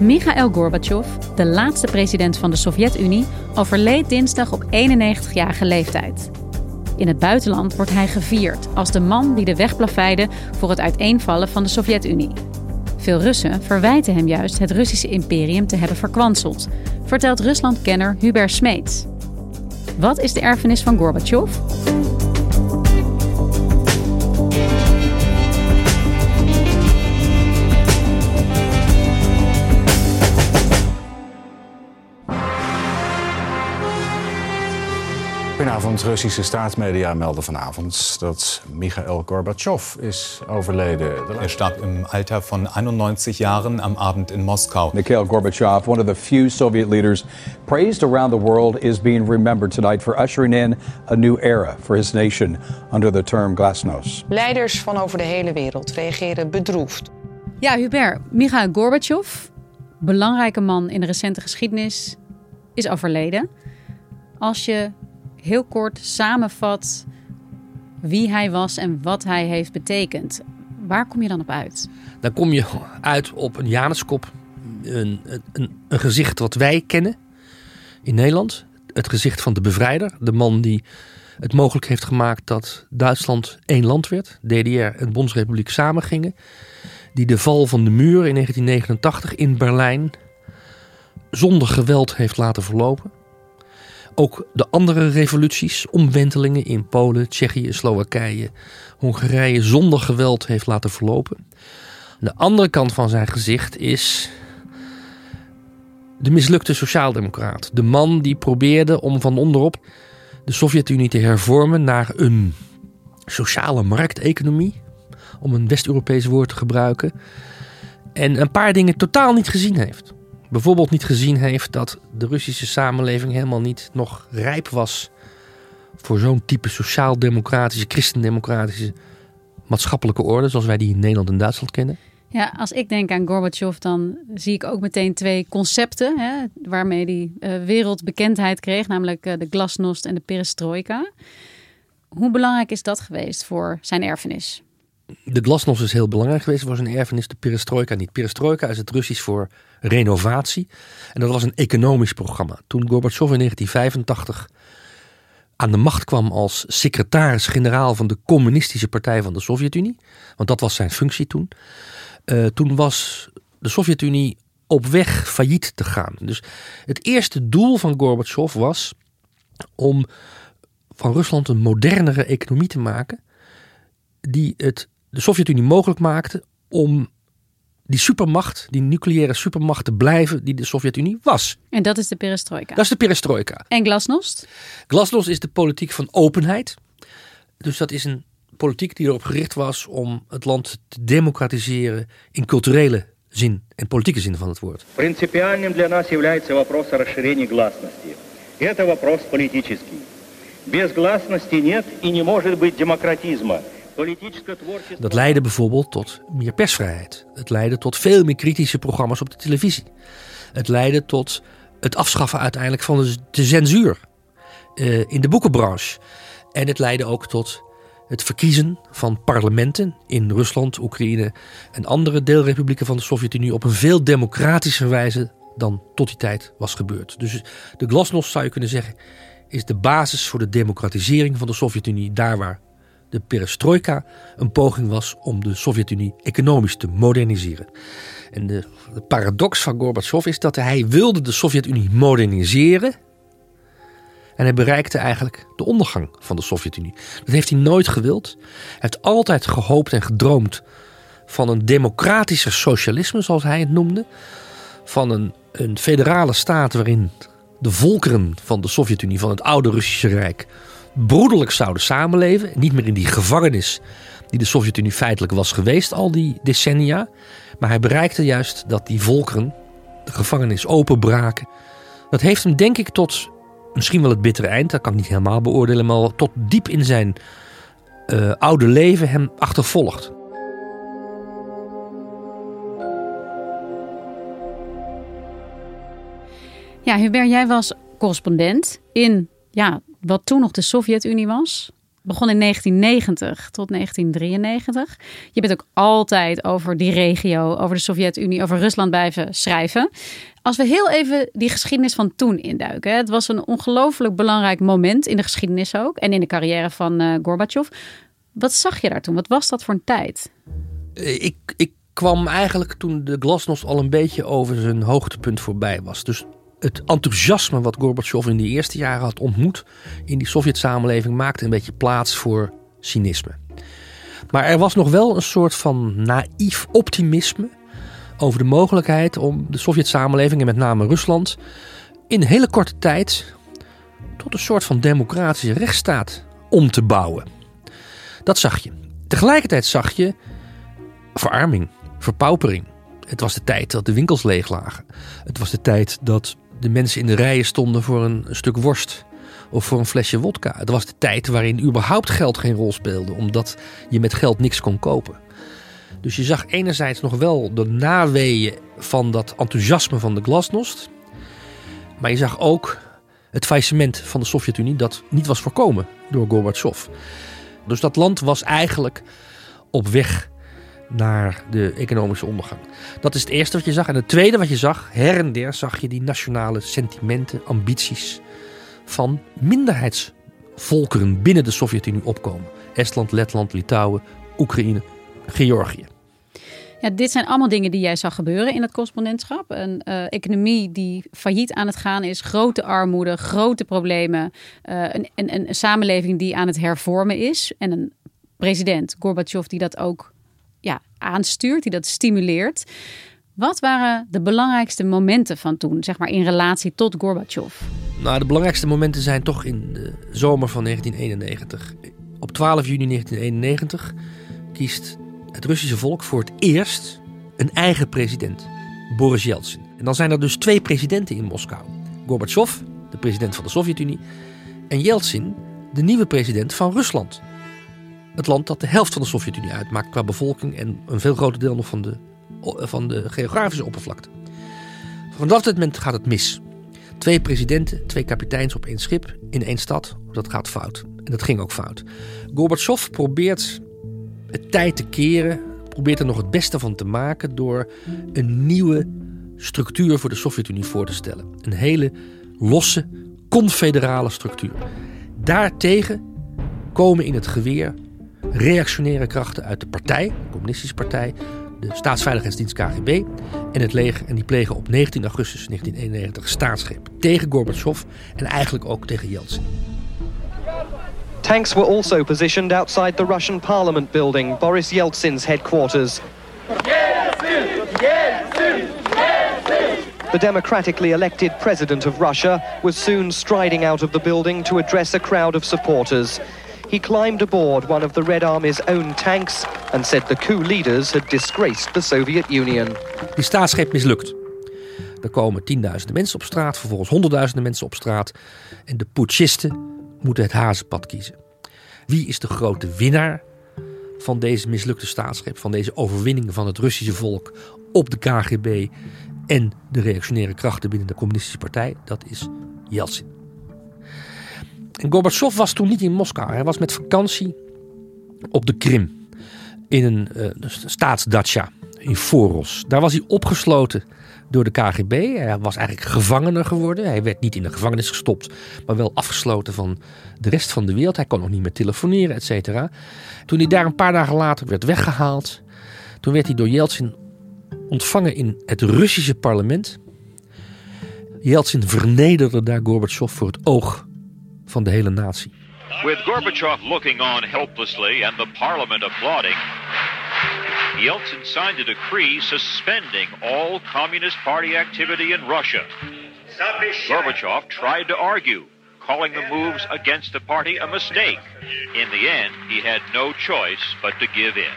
Mikhail Gorbachev, de laatste president van de Sovjet-Unie, overleed dinsdag op 91-jarige leeftijd. In het buitenland wordt hij gevierd als de man die de weg plaveide voor het uiteenvallen van de Sovjet-Unie. Veel Russen verwijten hem juist het Russische imperium te hebben verkwanseld, vertelt Ruslandkenner Hubert Smeets. Wat is de erfenis van Gorbachev? Goedenavond. Russische staatsmedia melden vanavond dat Mikhail Gorbachev is overleden. Er starb im Alter von 91 Jahren am Abend in Moskau. Mikhail Gorbachev, one of the few Soviet leaders praised around the world, is being remembered tonight for ushering in a new era for his nation under the term glasnost. Leiders van over de hele wereld reageren bedroefd. Ja, Hubert, Mikhail Gorbachev, belangrijke man in de recente geschiedenis, is overleden. Als je heel kort samenvat wie hij was en wat hij heeft betekend, waar kom je dan op uit? Dan kom je uit op een Januskop, een, een, een gezicht wat wij kennen in Nederland. Het gezicht van de bevrijder, de man die het mogelijk heeft gemaakt dat Duitsland één land werd, DDR en Bondsrepubliek samengingen. Die de val van de muur in 1989 in Berlijn zonder geweld heeft laten verlopen. Ook de andere revoluties, omwentelingen in Polen, Tsjechië, Slowakije, Hongarije zonder geweld heeft laten verlopen. De andere kant van zijn gezicht is de mislukte sociaaldemocraat. De man die probeerde om van onderop de Sovjet-Unie te hervormen naar een sociale markteconomie, om een West-Europees woord te gebruiken, en een paar dingen totaal niet gezien heeft bijvoorbeeld niet gezien heeft dat de Russische samenleving helemaal niet nog rijp was voor zo'n type sociaal-democratische, christendemocratische maatschappelijke orde, zoals wij die in Nederland en Duitsland kennen. Ja, als ik denk aan Gorbachev, dan zie ik ook meteen twee concepten hè, waarmee hij uh, wereldbekendheid kreeg, namelijk uh, de glasnost en de perestroika. Hoe belangrijk is dat geweest voor zijn erfenis? De glasnost is heel belangrijk geweest voor zijn erfenis, de perestroika niet. Perestroika is het Russisch voor renovatie. En dat was een economisch programma. Toen Gorbachev in 1985 aan de macht kwam als secretaris-generaal van de Communistische Partij van de Sovjet-Unie, want dat was zijn functie toen, uh, toen was de Sovjet-Unie op weg failliet te gaan. Dus het eerste doel van Gorbachev was om van Rusland een modernere economie te maken, die het de Sovjet-Unie mogelijk maakte om die supermacht, die nucleaire supermacht te blijven die de Sovjet-Unie was. En dat is de perestroika. Dat is de perestroika. En glasnost? Glasnost is de politiek van openheid. Dus dat is een politiek die erop gericht was om het land te democratiseren in culturele zin en politieke zin van het woord. Принципиальным для нас является вопрос о расширении гласности. Это вопрос политический. Без гласности нет и не может быть демократизма. Dat leidde bijvoorbeeld tot meer persvrijheid. Het leidde tot veel meer kritische programma's op de televisie. Het leidde tot het afschaffen uiteindelijk van de censuur uh, in de boekenbranche. En het leidde ook tot het verkiezen van parlementen in Rusland, Oekraïne en andere deelrepublieken van de Sovjet-Unie op een veel democratischer wijze dan tot die tijd was gebeurd. Dus de glasnost zou je kunnen zeggen is de basis voor de democratisering van de Sovjet-Unie daar waar de perestroika een poging was om de Sovjet-Unie economisch te moderniseren. En de, paradox van Gorbachev is dat hij wilde de Sovjet-Unie moderniseren en hij bereikte eigenlijk de ondergang van de Sovjet-Unie. Dat heeft hij nooit gewild. Hij heeft altijd gehoopt en gedroomd van een democratischer socialisme, zoals hij het noemde. Van een, een federale staat waarin de volkeren van de Sovjet-Unie, van het oude Russische Rijk, broederlijk zouden samenleven. Niet meer in die gevangenis die de Sovjet-Unie feitelijk was geweest al die decennia. Maar hij bereikte juist dat die volkeren de gevangenis openbraken. Dat heeft hem denk ik tot misschien wel het bittere eind, dat kan ik niet helemaal beoordelen, maar tot diep in zijn uh, oude leven hem achtervolgt. Ja, Hubert, jij was correspondent in ja, wat toen nog de Sovjet-Unie was. Begon in 1990 tot 1993. Je bent ook altijd over die regio, over de Sovjet-Unie, over Rusland blijven schrijven. Als we heel even die geschiedenis van toen induiken. Het was een ongelooflijk belangrijk moment in de geschiedenis ook. En in de carrière van uh, Gorbachev. Wat zag je daar toen? Wat was dat voor een tijd? Eh, ik, ik kwam eigenlijk toen de glasnost al een beetje over zijn hoogtepunt voorbij was. Dus het enthousiasme wat Gorbachev in die eerste jaren had ontmoet in die Sovjet-samenleving maakte een beetje plaats voor cynisme. Maar er was nog wel een soort van naïef optimisme over de mogelijkheid om de Sovjet-samenleving en met name Rusland in een hele korte tijd tot een soort van democratische rechtsstaat om te bouwen. Dat zag je. Tegelijkertijd zag je verarming, verpaupering. Het was de tijd dat de winkels leeg lagen. Het was de tijd dat de mensen in de rijen stonden voor een, stuk worst of voor een flesje wodka. Het was de tijd waarin überhaupt geld geen rol speelde, omdat je met geld niks kon kopen. Dus je zag enerzijds nog wel de naweeën van dat enthousiasme van de glasnost. Maar je zag ook het faillissement van de Sovjet-Unie dat niet was voorkomen door Gorbachev. Dus dat land was eigenlijk op weg naar de economische ondergang. Dat is het eerste wat je zag. En het tweede wat je zag, her en der zag je die nationale sentimenten, ambities van minderheidsvolkeren binnen de Sovjet-Unie opkomen. Estland, Letland, Litouwen, Oekraïne, Georgië. Ja, dit zijn allemaal dingen die jij zag gebeuren in het correspondentschap. Een uh, economie die failliet aan het gaan is, grote armoede, grote problemen. Uh, een, een, een samenleving die aan het hervormen is. En een president, Gorbachev, die dat ook ja, aanstuurt, die dat stimuleert. Wat waren de belangrijkste momenten van toen, zeg maar in relatie tot Gorbachev? Nou, de belangrijkste momenten zijn toch in de zomer van 1991. Op 12 juni 1991 kiest het Russische volk voor het eerst een eigen president, Boris Yeltsin. En dan zijn er dus twee presidenten in Moskou: Gorbachev, de president van de Sovjet-Unie, en Yeltsin, de nieuwe president van Rusland. Het land dat de helft van de Sovjet-Unie uitmaakt qua bevolking en een veel groter deel nog van de, van de geografische oppervlakte. Vanaf dat moment gaat het mis. Twee presidenten, twee kapiteins op één schip in één stad. Dat gaat fout. En dat ging ook fout. Gorbachev probeert het tijd te keren, probeert er nog het beste van te maken door een nieuwe structuur voor de Sovjet-Unie voor te stellen. Een hele losse, confederale structuur. Daartegen komen in het geweer reactionaire krachten uit de partij, de Communistische Partij, de Staatsveiligheidsdienst KGB en het leger. En die plegen op 19 augustus 1991 staatsgreep tegen Gorbachev en eigenlijk ook tegen Yeltsin. Tanks were also positioned outside the Russian parliament building, Boris Yeltsin's headquarters. The democratically elected president of Russia was soon striding out of the building to address a crowd of supporters. He climbed aboard one of the Red Army's own tanks and said the coup leaders had disgraced the Soviet Union. Die staatsgreep mislukt. Er komen tienduizenden mensen op straat, vervolgens honderdduizenden mensen op straat. En de putschisten moeten het hazenpad kiezen. Wie is de grote winnaar van deze mislukte staatsgreep, van deze overwinning van het Russische volk op de KGB en de reactionaire krachten binnen de Communistische Partij? Dat is Yeltsin. Gorbachev was toen niet in Moskou. Hij was met vakantie op de Krim. In een uh, staatsdacha in Foros. Daar was hij opgesloten door de KGB. Hij was eigenlijk gevangener geworden. Hij werd niet in de gevangenis gestopt, maar wel afgesloten van de rest van de wereld. Hij kon nog niet meer telefoneren, et cetera. Toen hij daar een paar dagen later werd weggehaald, toen werd hij door Yeltsin ontvangen in het Russische parlement. Yeltsin vernederde daar Gorbachev voor het oog van de hele natie. With Gorbachev looking on helplessly and the parliament applauding, Yeltsin signed a decree suspending all Communist Party activity in Russia. Gorbachev tried to argue, calling the moves against the party a mistake. In the end, he had no choice but to give in.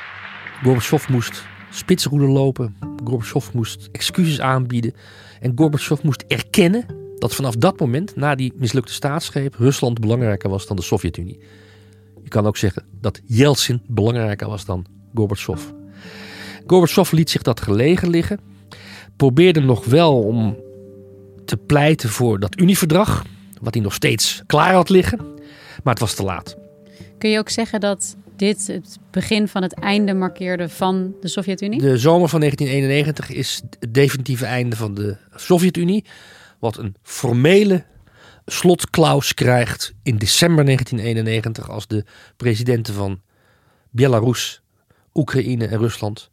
Gorbachev moest spitsroeden lopen. Gorbachev moest excuses aanbieden. En Gorbachev moest erkennen dat vanaf dat moment, na die mislukte staatsgreep, Rusland belangrijker was dan de Sovjet-Unie. Je kan ook zeggen dat Yeltsin belangrijker was dan Gorbachev. Gorbachev liet zich dat gelegen liggen. Probeerde nog wel om te pleiten voor dat Unieverdrag, wat hij nog steeds klaar had liggen. Maar het was te laat. Kun je ook zeggen dat dit het begin van het einde markeerde van de Sovjet-Unie? De zomer van 1991 is het definitieve einde van de Sovjet-Unie. Wat een formele slotklaus krijgt in december 1991 als de presidenten van Belarus, Oekraïne en Rusland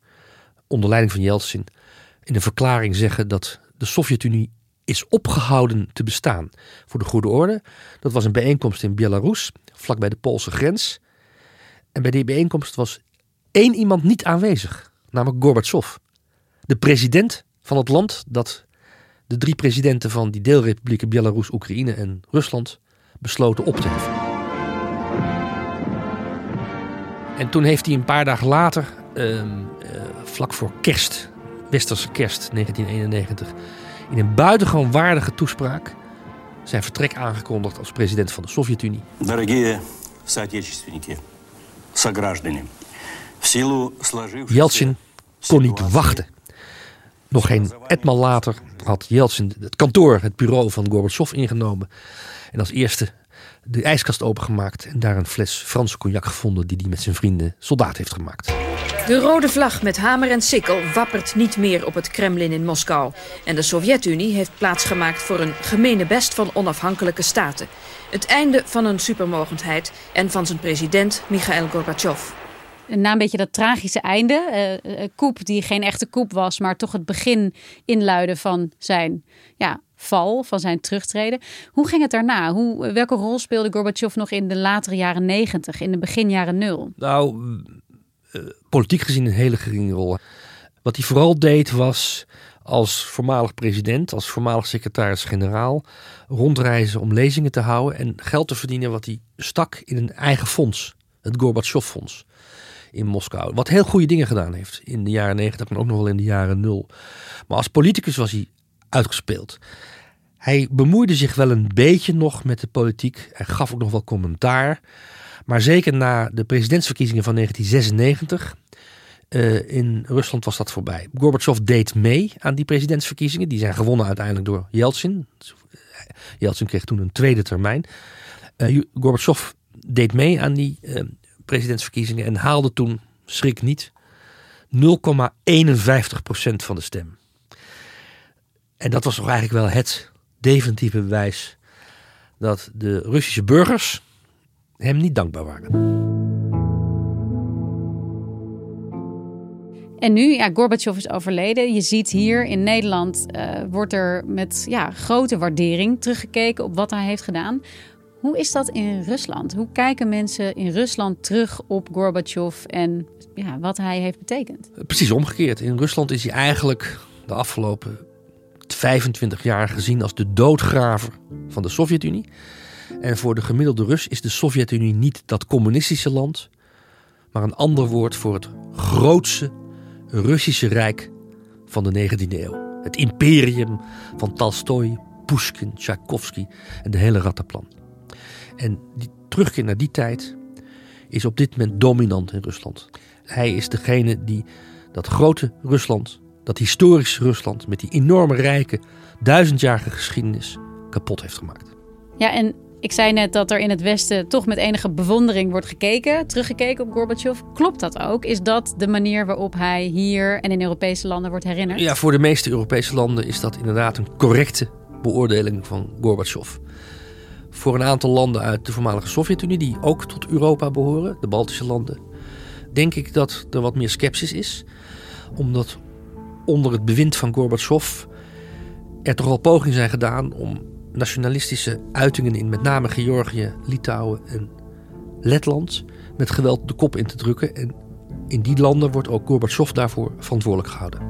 onder leiding van Yeltsin in een verklaring zeggen dat de Sovjet-Unie is opgehouden te bestaan. Voor de goede orde, dat was een bijeenkomst in Belarus, vlakbij de Poolse grens. En bij die bijeenkomst was één iemand niet aanwezig, namelijk Gorbachev. De president van het land dat de drie presidenten van die deelrepublieken Belarus, Oekraïne en Rusland besloten op te heffen. En toen heeft hij een paar dagen later, ehm, eh, vlak voor kerst, westerse kerst 1991, in een buitengewoon waardige toespraak zijn vertrek aangekondigd als president van de Sovjet-Unie. Дорогие соотечественники, сограждане, в силу сложившейся Yeltsin kon niet wachten. Nog geen etmaal later had Yeltsin het kantoor, het bureau van Gorbachev ingenomen. En als eerste de ijskast opengemaakt en daar een fles Franse cognac gevonden die hij met zijn vrienden soldaat heeft gemaakt. De rode vlag met hamer en sikkel wappert niet meer op het Kremlin in Moskou. En de Sovjet-Unie heeft plaatsgemaakt voor een gemene best van onafhankelijke staten. Het einde van een supermogendheid en van zijn president Mikhail Gorbachev. Na een beetje dat tragische einde, uh, koep die geen echte koep was, maar toch het begin inluiden van zijn ja, val, van zijn terugtreden. Hoe ging het daarna? Hoe, welke rol speelde Gorbachev nog in de latere jaren negentig, in de begin jaren nul? Nou, politiek gezien een hele geringe rol. Wat hij vooral deed was als voormalig president, als voormalig secretaris-generaal, rondreizen om lezingen te houden en geld te verdienen wat hij stak in een eigen fonds, het Gorbachev-fonds in Moskou. Wat heel goede dingen gedaan heeft in de jaren 90, maar ook nog wel in de jaren nul. Maar als politicus was hij uitgespeeld. Hij bemoeide zich wel een beetje nog met de politiek. Hij gaf ook nog wel commentaar. Maar zeker na de presidentsverkiezingen van 1996 uh, in Rusland was dat voorbij. Gorbachev deed mee aan die presidentsverkiezingen. Die zijn gewonnen uiteindelijk door Yeltsin. Yeltsin kreeg toen een tweede termijn. Uh, deed mee aan die uh, presidentsverkiezingen en haalde toen, schrik niet, 0,51% van de stem. En dat was toch eigenlijk wel het definitieve bewijs dat de Russische burgers hem niet dankbaar waren. En nu, ja, Gorbachev is overleden. Je ziet hier in Nederland uh, wordt er met ja, grote waardering teruggekeken op wat hij heeft gedaan. Hoe is dat in Rusland? Hoe kijken mensen in Rusland terug op Gorbachev en ja, wat hij heeft betekend? Precies omgekeerd. In Rusland is hij eigenlijk de afgelopen 25 jaar gezien als de doodgraver van de Sovjet-Unie. En voor de gemiddelde Rus is de Sovjet-Unie niet dat communistische land, maar een ander woord voor het grootste Russische rijk van de 19e eeuw. Het imperium van Tolstoj, Pushkin, Tchaikovsky en de hele rattenplan. En die terugkeer naar die tijd is op dit moment dominant in Rusland. Hij is degene die dat grote Rusland, dat historische Rusland met die enorme rijke, duizendjarige geschiedenis kapot heeft gemaakt. Ja, en Ik zei net dat er in het Westen toch met enige bewondering wordt gekeken, teruggekeken op Gorbachev. Klopt dat ook? Is dat de manier waarop hij hier en in Europese landen wordt herinnerd? Ja, voor de meeste Europese landen is dat inderdaad een correcte beoordeling van Gorbachev. Voor een aantal landen uit de voormalige Sovjet-Unie, die ook tot Europa behoren, de Baltische landen, denk ik dat er wat meer sceptisch is. Omdat onder het bewind van Gorbachev er toch al pogingen zijn gedaan om nationalistische uitingen in met name Georgië, Litouwen en Letland met geweld de kop in te drukken. En in die landen wordt ook Gorbachev daarvoor verantwoordelijk gehouden.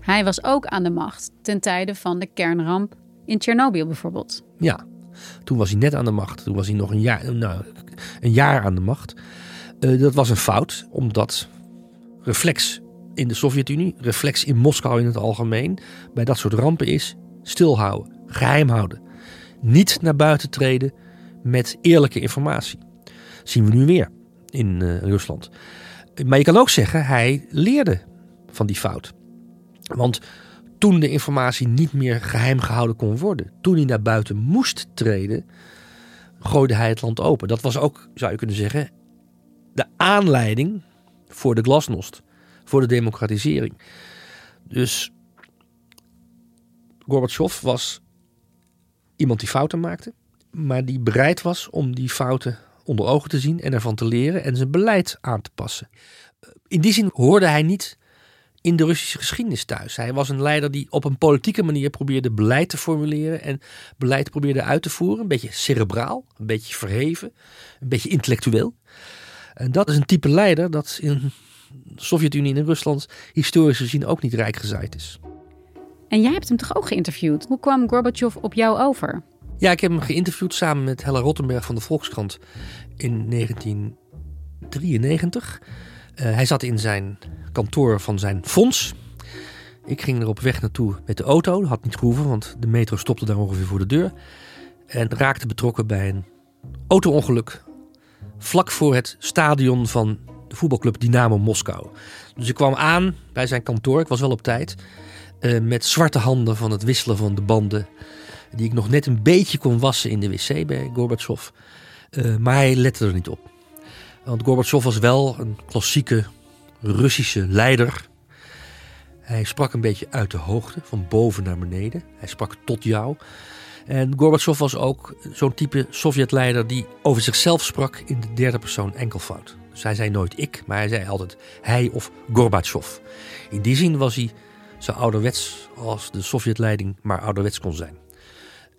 Hij was ook aan de macht ten tijde van de kernramp in Tsjernobyl bijvoorbeeld. Ja, toen was hij net aan de macht. Toen was hij nog een jaar, nou, een jaar aan de macht. Uh, dat was een fout, omdat reflex in de Sovjet-Unie, reflex in Moskou in het algemeen, bij dat soort rampen is stilhouden, geheim houden. Niet naar buiten treden met eerlijke informatie. Dat zien we nu weer in uh, Rusland. Maar je kan ook zeggen, hij leerde van die fout. Want toen de informatie niet meer geheim gehouden kon worden, toen hij naar buiten moest treden, gooide hij het land open. Dat was ook, zou je kunnen zeggen, de aanleiding voor de glasnost, voor de democratisering. Dus Gorbachev was iemand die fouten maakte, maar die bereid was om die fouten onder ogen te zien en ervan te leren en zijn beleid aan te passen. In die zin hoorde hij niet in de Russische geschiedenis thuis. Hij was een leider die op een politieke manier probeerde beleid te formuleren en beleid probeerde uit te voeren. Een beetje cerebraal, een beetje verheven, een beetje intellectueel. En dat is een type leider dat in de Sovjet-Unie en Rusland historisch gezien ook niet rijk gezaaid is. En jij hebt hem toch ook geïnterviewd? Hoe kwam Gorbachev op jou over? Ja, ik heb hem geïnterviewd samen met Hella Rottenberg van de Volkskrant in 1993. Uh, hij zat in zijn kantoor van zijn fonds. Ik ging er op weg naartoe met de auto. Dat had niet gehoeven, want de metro stopte daar ongeveer voor de deur. En raakte betrokken bij een auto-ongeluk vlak voor het stadion van de voetbalclub Dynamo Moskou. Dus ik kwam aan bij zijn kantoor. Ik was wel op tijd. Uh, met zwarte handen van het wisselen van de banden. Die ik nog net een beetje kon wassen in de wc bij Gorbachev. Uh, maar hij lette er niet op. Want Gorbachev was wel een klassieke Russische leider. Hij sprak een beetje uit de hoogte, van boven naar beneden. Hij sprak tot jou. En Gorbachev was ook zo'n type Sovjetleider die over zichzelf sprak in de derde persoon enkelvoud. Dus hij zei nooit ik, maar hij zei altijd hij of Gorbachev. In die zin was hij zo ouderwets als de Sovjetleiding maar ouderwets kon zijn.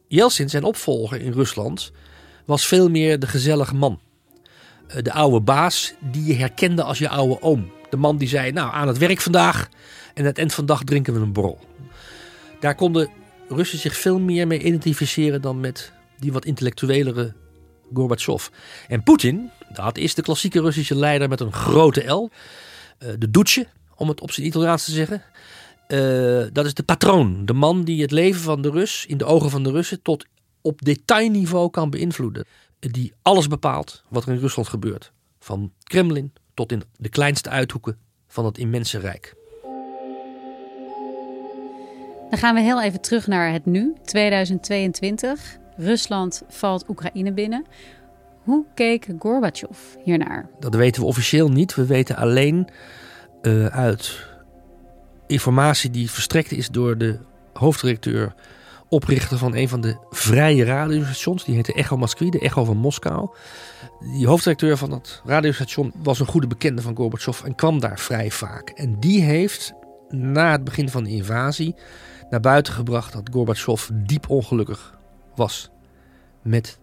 Yeltsin, zijn opvolger in Rusland, was veel meer de gezellige man. Eh, de oude baas die je herkende als je oude oom. De man die zei, nou aan het werk vandaag en aan het eind van de dag drinken we een borrel. Daar konden Russen zich veel meer mee identificeren dan met die wat intellectuelere Gorbachev. En Poetin, dat is de klassieke Russische leider met een grote L. Eh, de doetje, om het op zijn Italiaans te zeggen. Uh, dat is de patroon. De man die het leven van de Rus in de ogen van de Russen tot op detailniveau kan beïnvloeden. Die alles bepaalt wat er in Rusland gebeurt. Van Kremlin tot in de kleinste uithoeken van het immense rijk. Dan gaan we heel even terug naar het nu, 2022. Rusland valt Oekraïne binnen. Hoe keek Gorbachev hiernaar? Dat weten we officieel niet. We weten alleen uh, uit informatie die verstrekt is door de hoofddirecteur, oprichter van een van de vrije radiostations. Die heette Echo Moskwi, de Echo van Moskou. Die hoofddirecteur van dat radiostation was een goede bekende van Gorbachev en kwam daar vrij vaak. En die heeft na het begin van de invasie naar buiten gebracht dat Gorbachev diep ongelukkig was met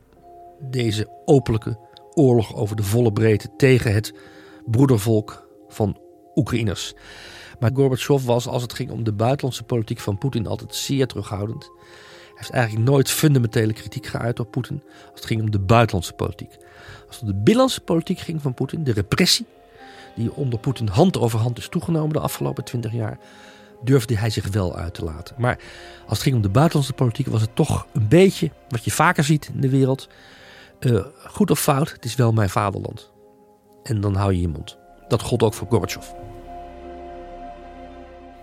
deze openlijke oorlog over de volle breedte tegen het broedervolk van Oekraïners. Maar Gorbachev was, als het ging om de buitenlandse politiek van Poetin, altijd zeer terughoudend. Hij heeft eigenlijk nooit fundamentele kritiek geuit op Poetin als het ging om de buitenlandse politiek. Als het om de binnenlandse politiek ging van Poetin, de repressie die onder Poetin hand over hand is toegenomen de afgelopen twintig jaar, durfde hij zich wel uit te laten. Maar als het ging om de buitenlandse politiek, was het toch een beetje wat je vaker ziet in de wereld. Uh, goed of fout, het is wel mijn vaderland. En dan hou je je mond. Dat gold ook voor Gorbachev.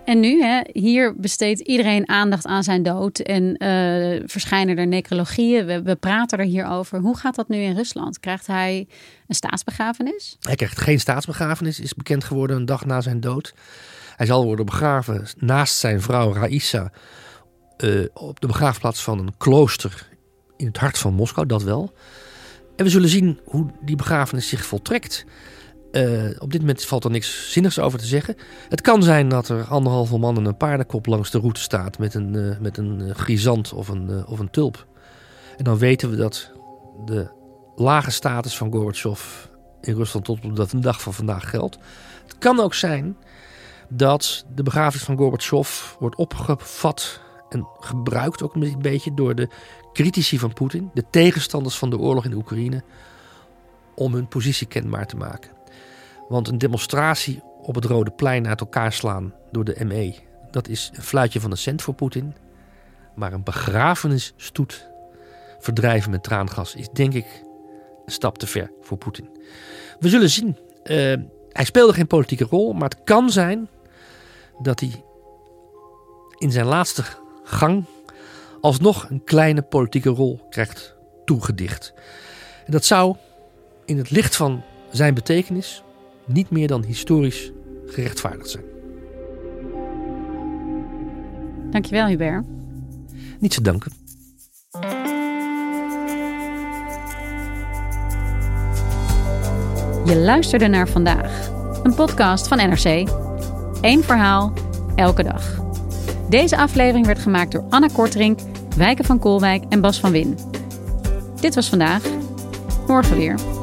En nu, hè, hier besteedt iedereen aandacht aan zijn dood en uh, verschijnen er necrologieën. We, we, praten er hier over. Hoe gaat dat nu in Rusland? Krijgt hij een staatsbegrafenis? Hij krijgt geen staatsbegrafenis, is bekend geworden een dag na zijn dood. Hij zal worden begraven naast zijn vrouw Raisa uh, op de begraafplaats van een klooster in het hart van Moskou, dat wel. En we zullen zien hoe die begrafenis zich voltrekt. Uh, op dit moment valt er niks zinnigs over te zeggen. Het kan zijn dat er anderhalve man en een paardenkop langs de route staat met een, uh, met een uh, grisant of een, of een tulp. En dan weten we dat de lage status van Gorbachev in Rusland tot op de dag van vandaag geldt. Het kan ook zijn dat de begrafenis van Gorbachev wordt opgevat en gebruikt ook een beetje door de critici van Poetin, de tegenstanders van de oorlog in Oekraïne, om hun positie kenbaar te maken. Want een demonstratie op het Rode Plein uit elkaar slaan door de ME, dat is een fluitje van een cent voor Poetin. Maar een begrafenisstoet verdrijven met traangas is denk ik een stap te ver voor Poetin. We zullen zien. Uh, hij speelde geen politieke rol, maar het kan zijn dat hij in zijn laatste gang alsnog een kleine politieke rol krijgt toegedicht. En dat zou in het licht van zijn betekenis niet meer dan historisch gerechtvaardigd zijn. Dankjewel, Hubert. Niet te danken. Je luisterde naar vandaag, een podcast van NRC. Eén verhaal, elke dag. Deze aflevering werd gemaakt door Anna Kortrink, Wijken van Koolwijk en Bas van Win. Dit was vandaag. Morgen weer.